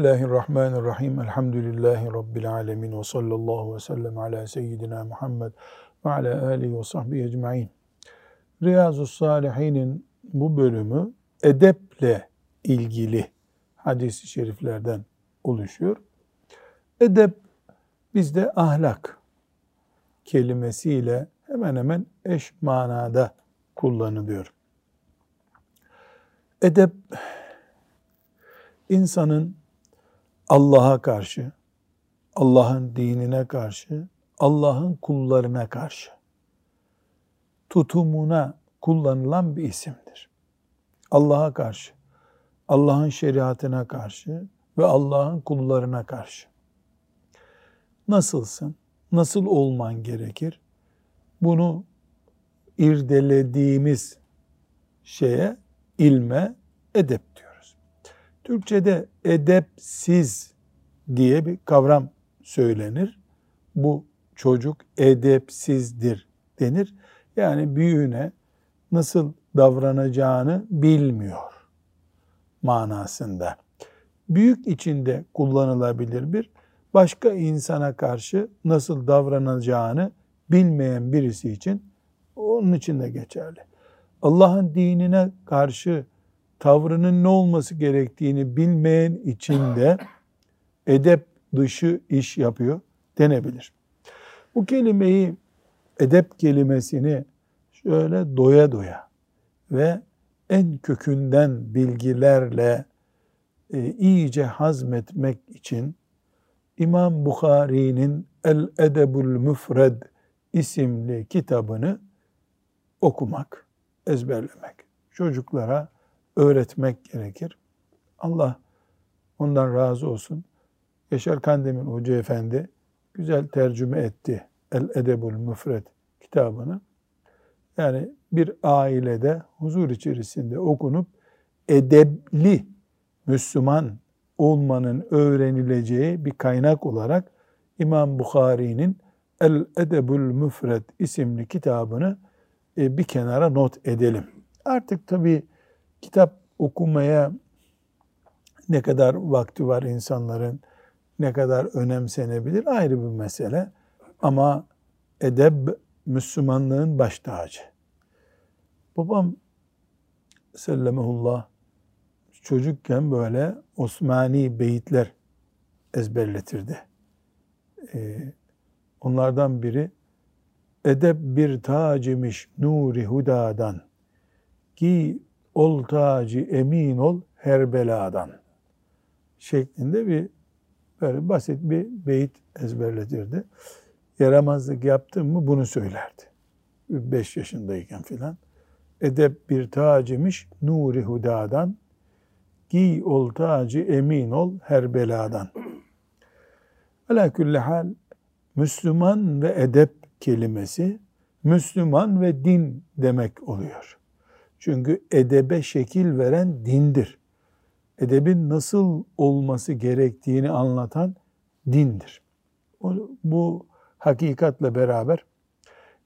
Bismillahirrahmanirrahim. Elhamdülillahi Rabbil alemin. Ve sallallahu ve sellem ala seyyidina Muhammed ve ala alihi ve sahbihi ecma'in. Riyazu Salihin'in bu bölümü edeple ilgili hadis-i şeriflerden oluşuyor. Edep bizde ahlak kelimesiyle hemen hemen eş manada kullanılıyor. Edep insanın Allah'a karşı, Allah'ın dinine karşı, Allah'ın kullarına karşı tutumuna kullanılan bir isimdir. Allah'a karşı, Allah'ın şeriatına karşı ve Allah'ın kullarına karşı. Nasılsın? Nasıl olman gerekir? Bunu irdelediğimiz şeye, ilme edep diyoruz. Türkçe'de edepsiz diye bir kavram söylenir. Bu çocuk edepsizdir denir. Yani büyüğüne nasıl davranacağını bilmiyor manasında. Büyük içinde kullanılabilir bir başka insana karşı nasıl davranacağını bilmeyen birisi için onun için de geçerli. Allah'ın dinine karşı tavrının ne olması gerektiğini bilmeyen için de edep dışı iş yapıyor denebilir. Bu kelimeyi edep kelimesini şöyle doya doya ve en kökünden bilgilerle e, iyice hazmetmek için İmam Bukhari'nin El Edebul Müfred isimli kitabını okumak, ezberlemek, çocuklara öğretmek gerekir. Allah ondan razı olsun. Yaşar Kandemir Hoca Efendi güzel tercüme etti El Edebul Müfred kitabını. Yani bir ailede huzur içerisinde okunup edebli Müslüman olmanın öğrenileceği bir kaynak olarak İmam Bukhari'nin El Edebul Müfred isimli kitabını e, bir kenara not edelim. Artık tabi kitap okumaya ne kadar vakti var insanların, ne kadar önemsenebilir ayrı bir mesele. Ama edeb Müslümanlığın baş tacı. Babam sellemehullah çocukken böyle Osmani beyitler ezberletirdi. Ee, onlardan biri edep bir tacimiş nuri hudadan ki ol tacı emin ol her beladan şeklinde bir böyle basit bir beyit ezberletirdi. Yaramazlık yaptım mı bunu söylerdi. Beş yaşındayken filan. Edep bir tacimiş nuri hudadan giy ol tacı emin ol her beladan. Ala külli hal Müslüman ve edep kelimesi Müslüman ve din demek oluyor. Çünkü edebe şekil veren dindir. Edebin nasıl olması gerektiğini anlatan dindir. Bu hakikatle beraber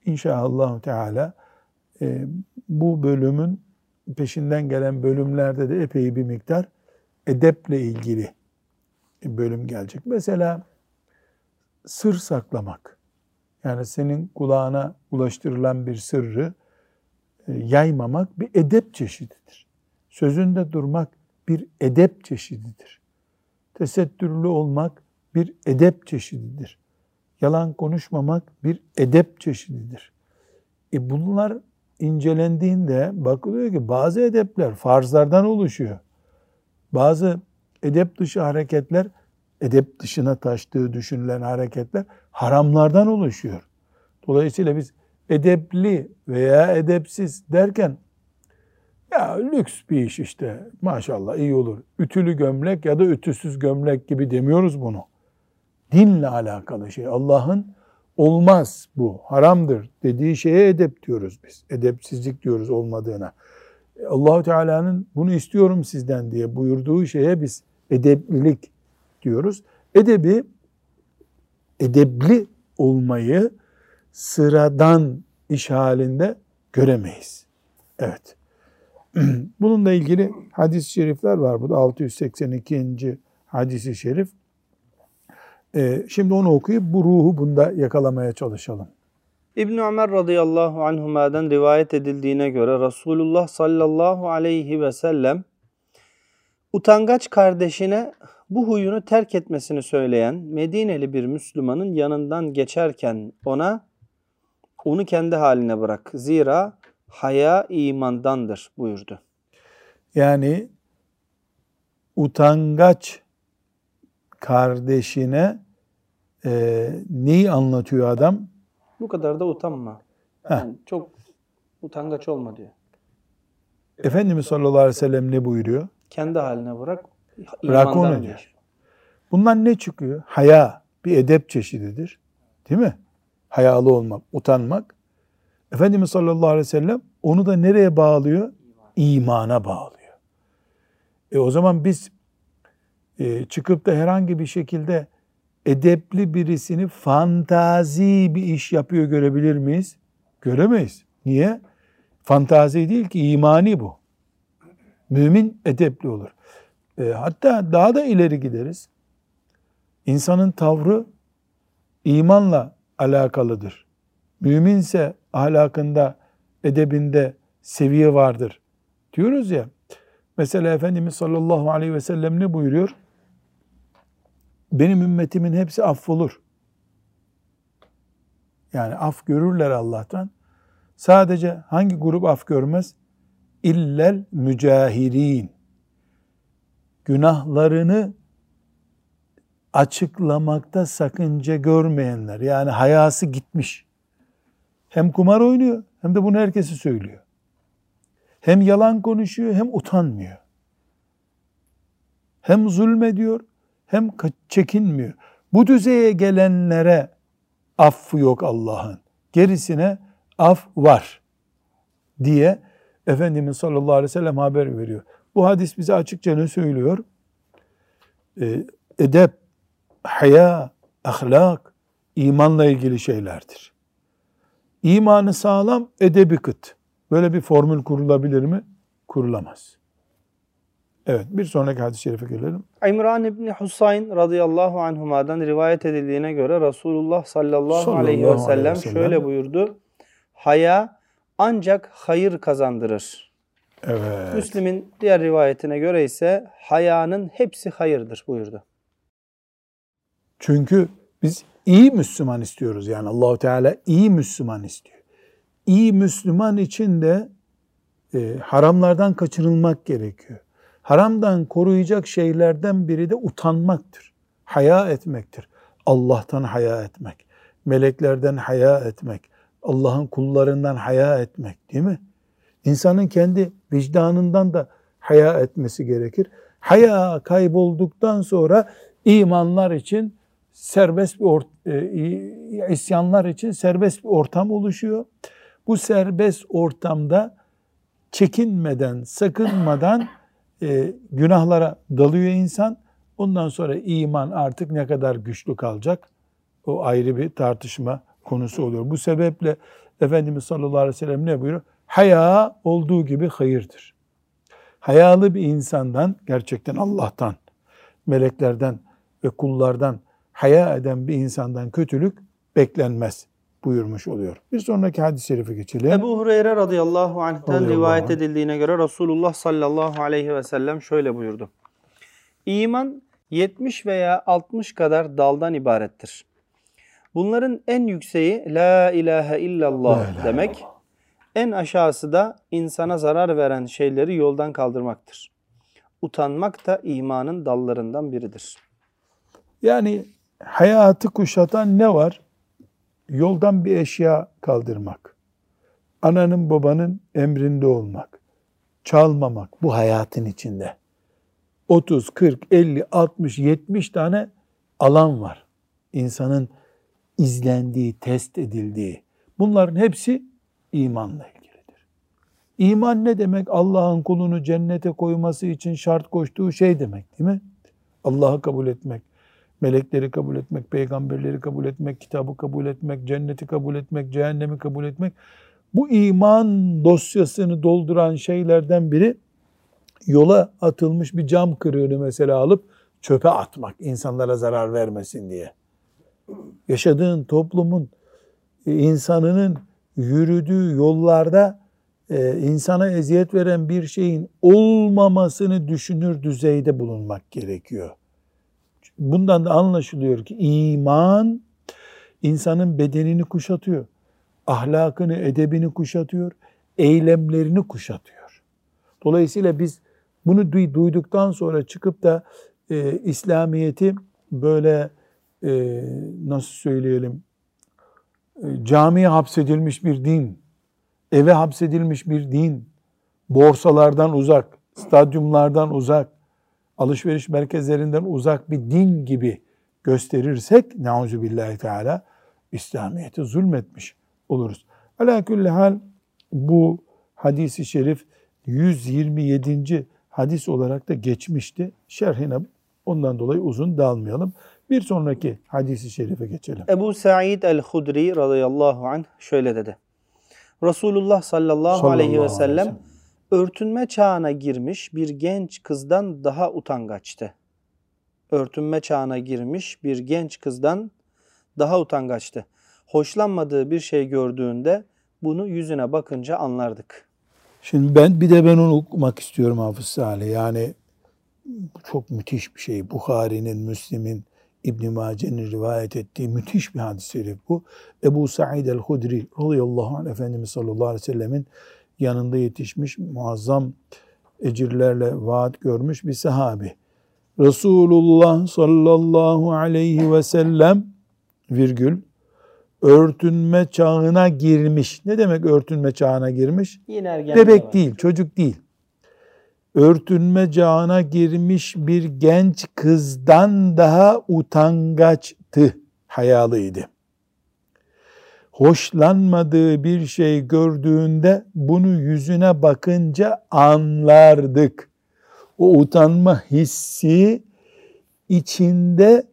inşallah Teala e, bu bölümün peşinden gelen bölümlerde de epey bir miktar edeple ilgili bölüm gelecek. Mesela sır saklamak. Yani senin kulağına ulaştırılan bir sırrı e, yaymamak bir edep çeşididir. Sözünde durmak bir edep çeşididir. Tesettürlü olmak bir edep çeşididir. Yalan konuşmamak bir edep çeşididir. E bunlar incelendiğinde bakılıyor ki bazı edepler farzlardan oluşuyor. Bazı edep dışı hareketler, edep dışına taştığı düşünülen hareketler haramlardan oluşuyor. Dolayısıyla biz edepli veya edepsiz derken ya lüks bir iş işte maşallah iyi olur. Ütülü gömlek ya da ütüsüz gömlek gibi demiyoruz bunu. Dinle alakalı şey. Allah'ın olmaz bu, haramdır dediği şeye edep diyoruz biz. Edepsizlik diyoruz olmadığına. Allahu Teala'nın bunu istiyorum sizden diye buyurduğu şeye biz edeplilik diyoruz. Edebi edebli olmayı sıradan iş halinde göremeyiz. Evet. Bununla ilgili hadis-i şerifler var burada. 682. hadisi şerif. Ee, şimdi onu okuyup bu ruhu bunda yakalamaya çalışalım. İbn Ömer radıyallahu anhuma'dan rivayet edildiğine göre Resulullah sallallahu aleyhi ve sellem utangaç kardeşine bu huyunu terk etmesini söyleyen Medineli bir Müslümanın yanından geçerken ona onu kendi haline bırak. Zira haya imandandır buyurdu. Yani utangaç kardeşine e, neyi anlatıyor adam? Bu kadar da utanma. Yani çok utangaç olma diyor. Efendimiz sallallahu aleyhi ve sellem ne buyuruyor? Kendi haline bırak. Bırak onu diyor. Bundan ne çıkıyor? Haya bir edep çeşididir. Değil mi? Hayalı olmak, utanmak. Efendimiz sallallahu aleyhi ve sellem onu da nereye bağlıyor? İmana bağlıyor. E o zaman biz e, çıkıp da herhangi bir şekilde edepli birisini fantazi bir iş yapıyor görebilir miyiz? Göremeyiz. Niye? Fantazi değil ki imani bu. Mümin edepli olur. E, hatta daha da ileri gideriz. İnsanın tavrı imanla alakalıdır. Müminse ahlakında, edebinde seviye vardır. Diyoruz ya. Mesela Efendimiz sallallahu aleyhi ve sellem ne buyuruyor? Benim ümmetimin hepsi affolur. Yani af görürler Allah'tan. Sadece hangi grup af görmez? İllel mücahirin. Günahlarını açıklamakta sakınca görmeyenler. Yani hayası gitmiş. Hem kumar oynuyor hem de bunu herkesi söylüyor. Hem yalan konuşuyor hem utanmıyor. Hem zulmediyor hem çekinmiyor. Bu düzeye gelenlere affı yok Allah'ın. Gerisine af var diye Efendimiz sallallahu aleyhi ve sellem haber veriyor. Bu hadis bize açıkça ne söylüyor? Ee, edep, haya, ahlak, imanla ilgili şeylerdir. İmanı sağlam, edebi kıt. Böyle bir formül kurulabilir mi? Kurulamaz. Evet, bir sonraki hadis-i şerife gelelim. İmran İbni Husayn radıyallahu anhuma'dan rivayet edildiğine göre Resulullah sallallahu, sallallahu aleyhi ve sellem, aleyhi ve sellem şöyle buyurdu. Haya ancak hayır kazandırır. Evet. Müslim'in diğer rivayetine göre ise hayanın hepsi hayırdır buyurdu. Çünkü biz iyi Müslüman istiyoruz. Yani Allahu Teala iyi Müslüman istiyor. İyi Müslüman için de e, haramlardan kaçınılmak gerekiyor. Haramdan koruyacak şeylerden biri de utanmaktır. Haya etmektir. Allah'tan haya etmek. Meleklerden haya etmek. Allah'ın kullarından haya etmek değil mi? İnsanın kendi vicdanından da haya etmesi gerekir. Haya kaybolduktan sonra imanlar için serbest bir e, isyanlar için serbest bir ortam oluşuyor. Bu serbest ortamda çekinmeden, sakınmadan e, günahlara dalıyor insan. Ondan sonra iman artık ne kadar güçlü kalacak? O ayrı bir tartışma konusu oluyor. Bu sebeple Efendimiz sallallahu aleyhi ve sellem ne buyuruyor? Haya olduğu gibi hayırdır. Hayalı bir insandan, gerçekten Allah'tan, meleklerden ve kullardan haya eden bir insandan kötülük beklenmez buyurmuş oluyor. Bir sonraki hadis-i şerife geçelim. Ebu Hureyre radıyallahu anh'ten radıyallahu rivayet anh. edildiğine göre Resulullah sallallahu aleyhi ve sellem şöyle buyurdu. İman 70 veya 60 kadar daldan ibarettir. Bunların en yükseği la ilahe illallah la demek. Illallah. En aşağısı da insana zarar veren şeyleri yoldan kaldırmaktır. Utanmak da imanın dallarından biridir. Yani hayatı kuşatan ne var? Yoldan bir eşya kaldırmak. Ananın babanın emrinde olmak. Çalmamak bu hayatın içinde. 30, 40, 50, 60, 70 tane alan var. İnsanın izlendiği, test edildiği. Bunların hepsi imanla ilgilidir. İman ne demek? Allah'ın kulunu cennete koyması için şart koştuğu şey demek değil mi? Allah'ı kabul etmek, melekleri kabul etmek, peygamberleri kabul etmek, kitabı kabul etmek, cenneti kabul etmek, cehennemi kabul etmek. Bu iman dosyasını dolduran şeylerden biri yola atılmış bir cam kırığını mesela alıp çöpe atmak insanlara zarar vermesin diye. Yaşadığın toplumun e, insanının yürüdüğü yollarda e, insana eziyet veren bir şeyin olmamasını düşünür düzeyde bulunmak gerekiyor. Bundan da anlaşılıyor ki iman insanın bedenini kuşatıyor, ahlakını, edebini kuşatıyor, eylemlerini kuşatıyor. Dolayısıyla biz bunu duyduktan sonra çıkıp da e, İslamiyet'i böyle e, nasıl söyleyelim e, camiye hapsedilmiş bir din, eve hapsedilmiş bir din, borsalardan uzak, stadyumlardan uzak, alışveriş merkezlerinden uzak bir din gibi gösterirsek nauzu billahi teala İslamiyet'e zulmetmiş oluruz. Ala kulli hal bu hadisi şerif 127. hadis olarak da geçmişti. Şerhine ondan dolayı uzun dalmayalım. Bir sonraki hadisi şerife geçelim. Ebu Sa'id el-Hudri radıyallahu anh şöyle dedi. Resulullah sallallahu, sallallahu aleyhi ve sellem örtünme çağına girmiş bir genç kızdan daha utangaçtı. Örtünme çağına girmiş bir genç kızdan daha utangaçtı. Hoşlanmadığı bir şey gördüğünde bunu yüzüne bakınca anlardık. Şimdi ben bir de ben onu okumak istiyorum Hafız Salih. Yani çok müthiş bir şey. Bukhari'nin, Müslim'in, İbn Mace'nin rivayet ettiği müthiş bir hadis-i şerif bu. Ebu Sa'id el-Hudri radıyallahu anh Efendimiz sallallahu aleyhi ve sellemin yanında yetişmiş muazzam ecirlerle vaat görmüş bir sahabi. Resulullah sallallahu aleyhi ve sellem virgül örtünme çağına girmiş. Ne demek örtünme çağına girmiş? Bebek değil, çocuk değil. Örtünme çağına girmiş bir genç kızdan daha utangaçtı, hayalıydı. Hoşlanmadığı bir şey gördüğünde bunu yüzüne bakınca anlardık. O utanma hissi içinde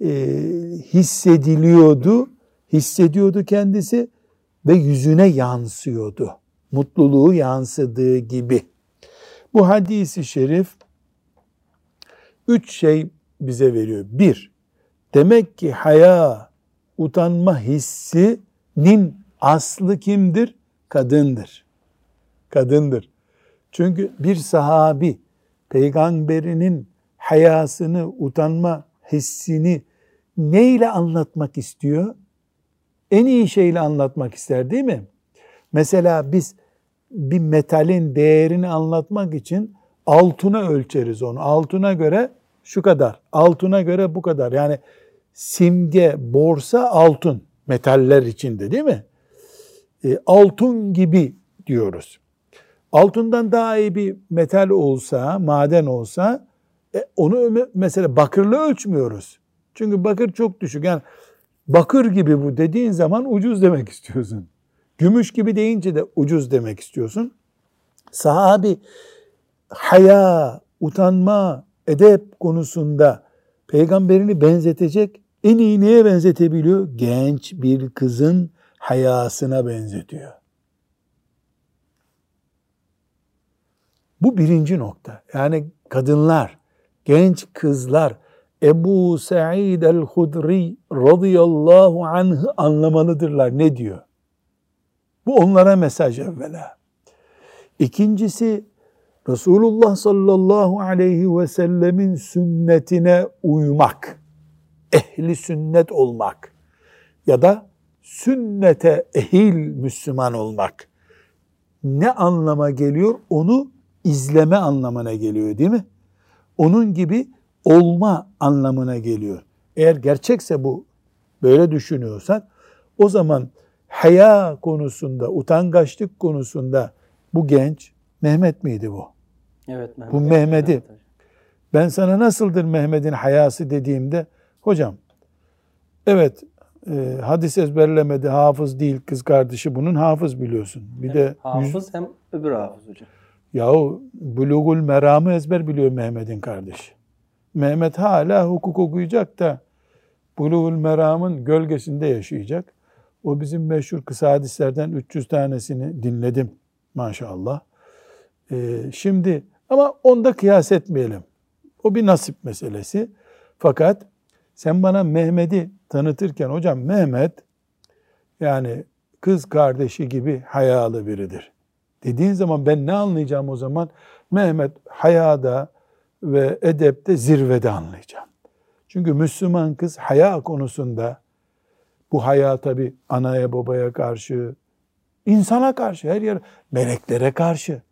e, hissediliyordu hissediyordu kendisi ve yüzüne yansıyordu. Mutluluğu yansıdığı gibi. Bu hadisi şerif üç şey bize veriyor. Bir, demek ki haya, utanma hissinin aslı kimdir? Kadındır. Kadındır. Çünkü bir sahabi peygamberinin hayasını, utanma hissini neyle anlatmak istiyor? en iyi şeyle anlatmak ister değil mi? Mesela biz bir metalin değerini anlatmak için altına ölçeriz onu. Altına göre şu kadar, altına göre bu kadar. Yani simge, borsa altın metaller içinde değil mi? E, altın gibi diyoruz. Altından daha iyi bir metal olsa, maden olsa e, onu mesela bakırla ölçmüyoruz. Çünkü bakır çok düşük. Yani bakır gibi bu dediğin zaman ucuz demek istiyorsun. Gümüş gibi deyince de ucuz demek istiyorsun. Sahabi haya, utanma, edep konusunda peygamberini benzetecek en iyi neye benzetebiliyor? Genç bir kızın hayasına benzetiyor. Bu birinci nokta. Yani kadınlar, genç kızlar Ebu Sa'id el-Hudri radıyallahu anh'ı anlamalıdırlar. Ne diyor? Bu onlara mesaj evvela. İkincisi Resulullah sallallahu aleyhi ve sellemin sünnetine uymak. Ehli sünnet olmak. Ya da sünnete ehil Müslüman olmak. Ne anlama geliyor? Onu izleme anlamına geliyor değil mi? Onun gibi olma anlamına geliyor. Eğer gerçekse bu böyle düşünüyorsak o zaman haya konusunda, utangaçlık konusunda bu genç Mehmet miydi bu? Evet Mehmet. Bu Mehmet'i ben sana nasıldır Mehmet'in hayası dediğimde hocam evet e, hadis ezberlemedi hafız değil kız kardeşi bunun hafız biliyorsun. Bir hem de hafız yüz, hem öbür hafız hocam. Yahu bulugul meramı ezber biliyor Mehmet'in kardeşi. Mehmet hala hukuk okuyacak da Buluğul Meram'ın gölgesinde yaşayacak. O bizim meşhur kısa hadislerden 300 tanesini dinledim maşallah. Ee, şimdi ama onda kıyas etmeyelim. O bir nasip meselesi. Fakat sen bana Mehmet'i tanıtırken hocam Mehmet yani kız kardeşi gibi hayalı biridir. Dediğin zaman ben ne anlayacağım o zaman? Mehmet hayada ve edepte zirvede anlayacağım. Çünkü Müslüman kız haya konusunda bu haya tabi anaya babaya karşı, insana karşı, her yer meleklere karşı.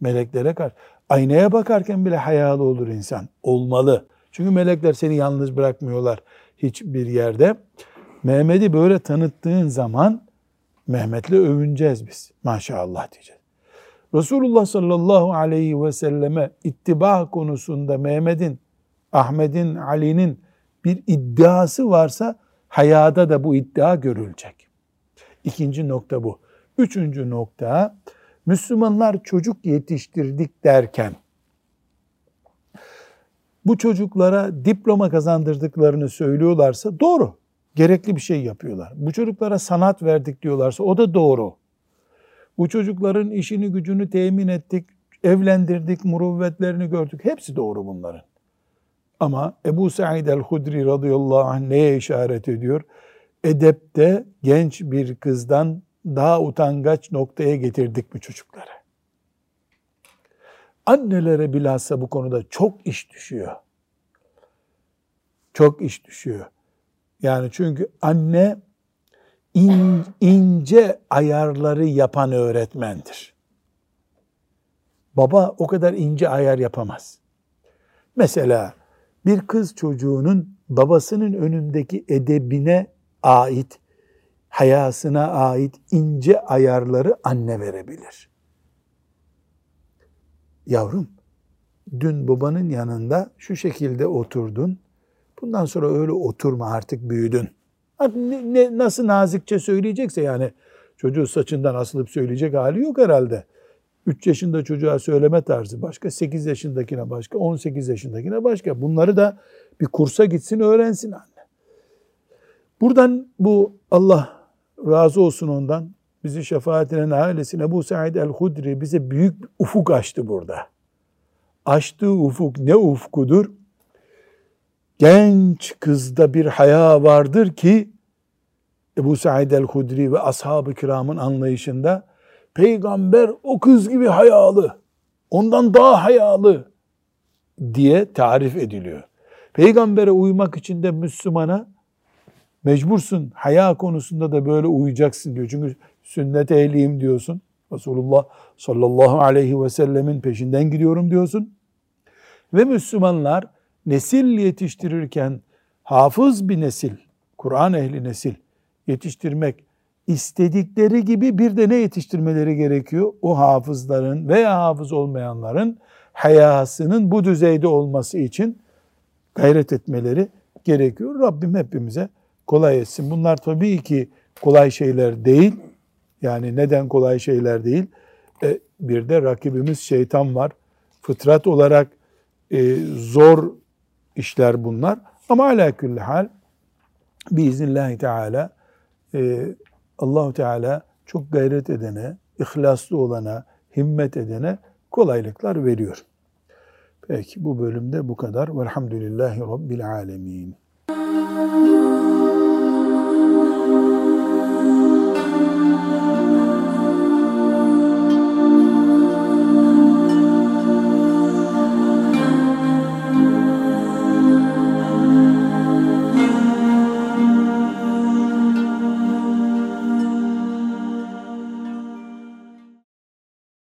Meleklere karşı. Aynaya bakarken bile hayalı olur insan. Olmalı. Çünkü melekler seni yalnız bırakmıyorlar hiçbir yerde. Mehmet'i böyle tanıttığın zaman Mehmet'le övüneceğiz biz. Maşallah diyeceğiz. Resulullah sallallahu aleyhi ve selleme ittiba konusunda Mehmet'in, Ahmet'in, Ali'nin bir iddiası varsa hayada da bu iddia görülecek. İkinci nokta bu. Üçüncü nokta, Müslümanlar çocuk yetiştirdik derken, bu çocuklara diploma kazandırdıklarını söylüyorlarsa doğru. Gerekli bir şey yapıyorlar. Bu çocuklara sanat verdik diyorlarsa o da doğru. Bu çocukların işini gücünü temin ettik, evlendirdik, muruvvetlerini gördük. Hepsi doğru bunların. Ama Ebu Said el-Hudri radıyallahu anh neye işaret ediyor? Edepte genç bir kızdan daha utangaç noktaya getirdik bu çocukları. Annelere bilhassa bu konuda çok iş düşüyor. Çok iş düşüyor. Yani çünkü anne in, ince ayarları yapan öğretmendir. Baba o kadar ince ayar yapamaz. Mesela bir kız çocuğunun babasının önündeki edebine ait, hayasına ait ince ayarları anne verebilir. Yavrum, dün babanın yanında şu şekilde oturdun. Bundan sonra öyle oturma artık büyüdün. Ne, ne, nasıl nazikçe söyleyecekse yani çocuğu saçından asılıp söyleyecek hali yok herhalde. 3 yaşında çocuğa söyleme tarzı başka, 8 yaşındakine başka, 18 yaşındakine başka. Bunları da bir kursa gitsin öğrensin anne. Buradan bu Allah razı olsun ondan bizi şefaatine ailesine bu Said el-Hudri bize büyük bir ufuk açtı burada. Açtığı ufuk ne ufkudur? Genç kızda bir haya vardır ki Ebu Said el-Hudri ve ashab-ı kiramın anlayışında peygamber o kız gibi hayalı, ondan daha hayalı diye tarif ediliyor. Peygambere uymak için de Müslümana mecbursun. Haya konusunda da böyle uyacaksın diyor. Çünkü sünnet ehliyim diyorsun. Resulullah sallallahu aleyhi ve sellemin peşinden gidiyorum diyorsun. Ve Müslümanlar nesil yetiştirirken hafız bir nesil, Kur'an ehli nesil yetiştirmek istedikleri gibi bir de ne yetiştirmeleri gerekiyor? O hafızların veya hafız olmayanların hayasının bu düzeyde olması için gayret etmeleri gerekiyor. Rabbim hepimize kolay etsin. Bunlar tabii ki kolay şeyler değil. Yani neden kolay şeyler değil? E, bir de rakibimiz şeytan var. Fıtrat olarak e, zor işler bunlar. Ama ala külli hal biiznillahü teala e, Allahu Teala çok gayret edene, ihlaslı olana, himmet edene kolaylıklar veriyor. Peki bu bölümde bu kadar. Velhamdülillahi Rabbil Alemin.